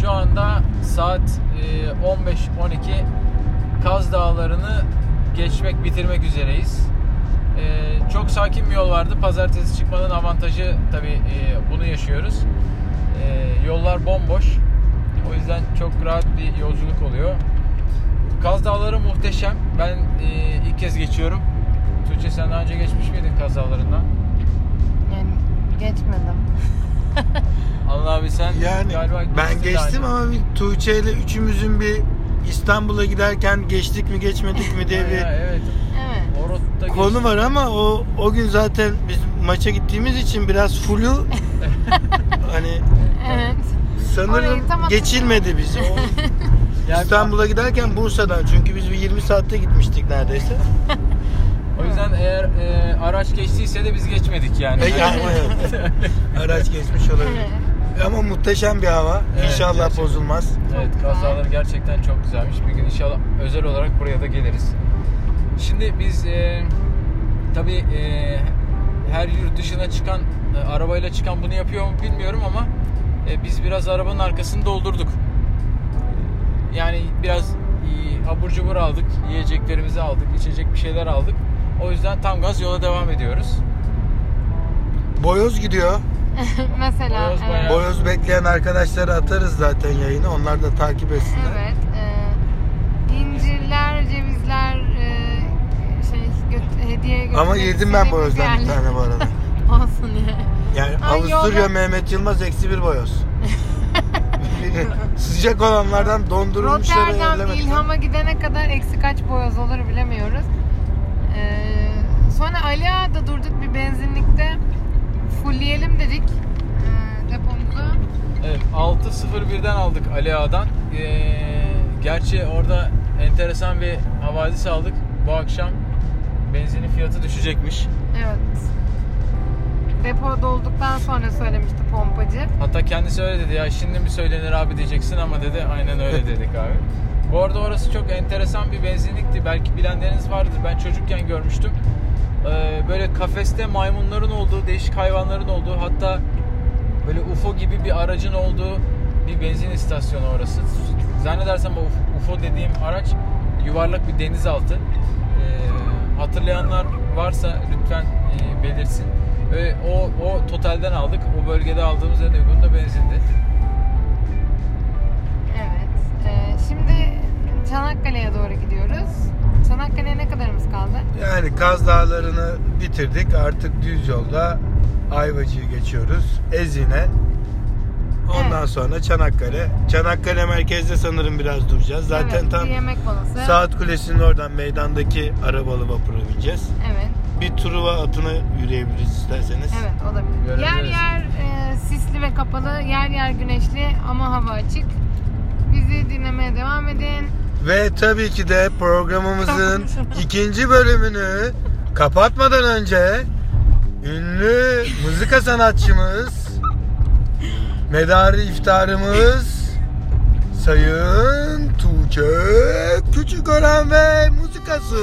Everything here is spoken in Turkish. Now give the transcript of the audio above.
Şu anda saat e, 15-12 Kaz Dağları'nı geçmek, bitirmek üzereyiz. E, çok sakin bir yol vardı. Pazartesi çıkmanın avantajı tabii e, bunu yaşıyoruz. E, yollar bomboş. O yüzden çok rahat bir yolculuk oluyor. Kaz Dağları muhteşem. Ben e, ilk kez geçiyorum. Tuğçe sen daha önce geçmiş miydin Kaz Dağları'ndan? Yani geçmedim. Allah abi sen Yani galiba ben geçtim ama bir Tuğçe ile üçümüzün bir İstanbul'a giderken geçtik mi geçmedik mi diye bir ya, evet. Evet. Konu var ama o o gün zaten biz maça gittiğimiz için biraz flu hani Evet. sanırım Orayı geçilmedi bizi. O Yani İstanbul'a giderken Bursa'dan çünkü biz bir 20 saatte gitmiştik neredeyse. O yüzden eğer e, araç geçtiyse de biz geçmedik yani. E, yani. Araç geçmiş olabilir. Muhteşem bir hava. Evet, İnşallah gerçekten. bozulmaz. Evet, kazalar gerçekten çok güzelmiş. Bir gün inşallah özel olarak buraya da geliriz. Şimdi biz e, tabii e, her yurt dışına çıkan e, arabayla çıkan bunu yapıyor mu bilmiyorum ama e, biz biraz arabanın arkasını doldurduk. Yani biraz e, abur cubur aldık, yiyeceklerimizi aldık, içecek bir şeyler aldık. O yüzden tam gaz yola devam ediyoruz. Boyoz gidiyor. Mesela Boyoz Boyoz bekleyen arkadaşlara atarız zaten yayını. Onlar da takip etsinler. Evet. E, incirler, cevizler e, şey göt- hediye götürmek Ama yedim ben boyozdan bir tane bu arada. Olsun ya. Yani Ay, Avusturya yolda- Mehmet Yılmaz eksi bir boyoz. Sıcak olanlardan dondurulmuşları Rotterdam. İlham'a gidene kadar eksi kaç boyoz olur bilemiyoruz. Ee, sonra Ali Ağa'da durduk bir benzinlikte. Fullleyelim dedik 6.01'den aldık Ali Ağa'dan. Ee, gerçi orada enteresan bir havadis aldık. Bu akşam benzinin fiyatı düşecekmiş. Evet. Depo dolduktan sonra söylemişti pompacı. Hatta kendisi öyle dedi ya şimdi mi söylenir abi diyeceksin ama dedi aynen öyle dedik abi. Bu arada orası çok enteresan bir benzinlikti. Belki bilenleriniz vardır. Ben çocukken görmüştüm. Ee, böyle kafeste maymunların olduğu, değişik hayvanların olduğu hatta böyle UFO gibi bir aracın olduğu bir benzin istasyonu orası. Zannedersem o UFO dediğim araç yuvarlak bir denizaltı. Ee, hatırlayanlar varsa lütfen e, belirsin. Ve o, o totalden aldık. O bölgede aldığımız en uygun da benzindi. Evet. Ee, şimdi Çanakkale'ye doğru gidiyoruz. Çanakkale'ye ne kadarımız kaldı? Yani Kaz Dağları'nı bitirdik. Artık düz yolda Ayvacı'yı geçiyoruz. Ezine. Ondan Evet. sonra Çanakkale. Çanakkale merkezde sanırım biraz duracağız. Zaten evet, tam bir yemek molası. Saat Kulesi'nin oradan meydandaki arabalı vapura bineceğiz. Evet. Bir Truva atına yürüyebiliriz isterseniz. Evet olabilir. Yer yer e, sisli ve kapalı, yer yer güneşli ama hava açık. Bizi dinlemeye devam edin. Ve tabii ki de programımızın ikinci bölümünü kapatmadan önce ünlü mızıka sanatçımız medarı iftarımız Sayın Tuğçe Küçükören ve muzikası.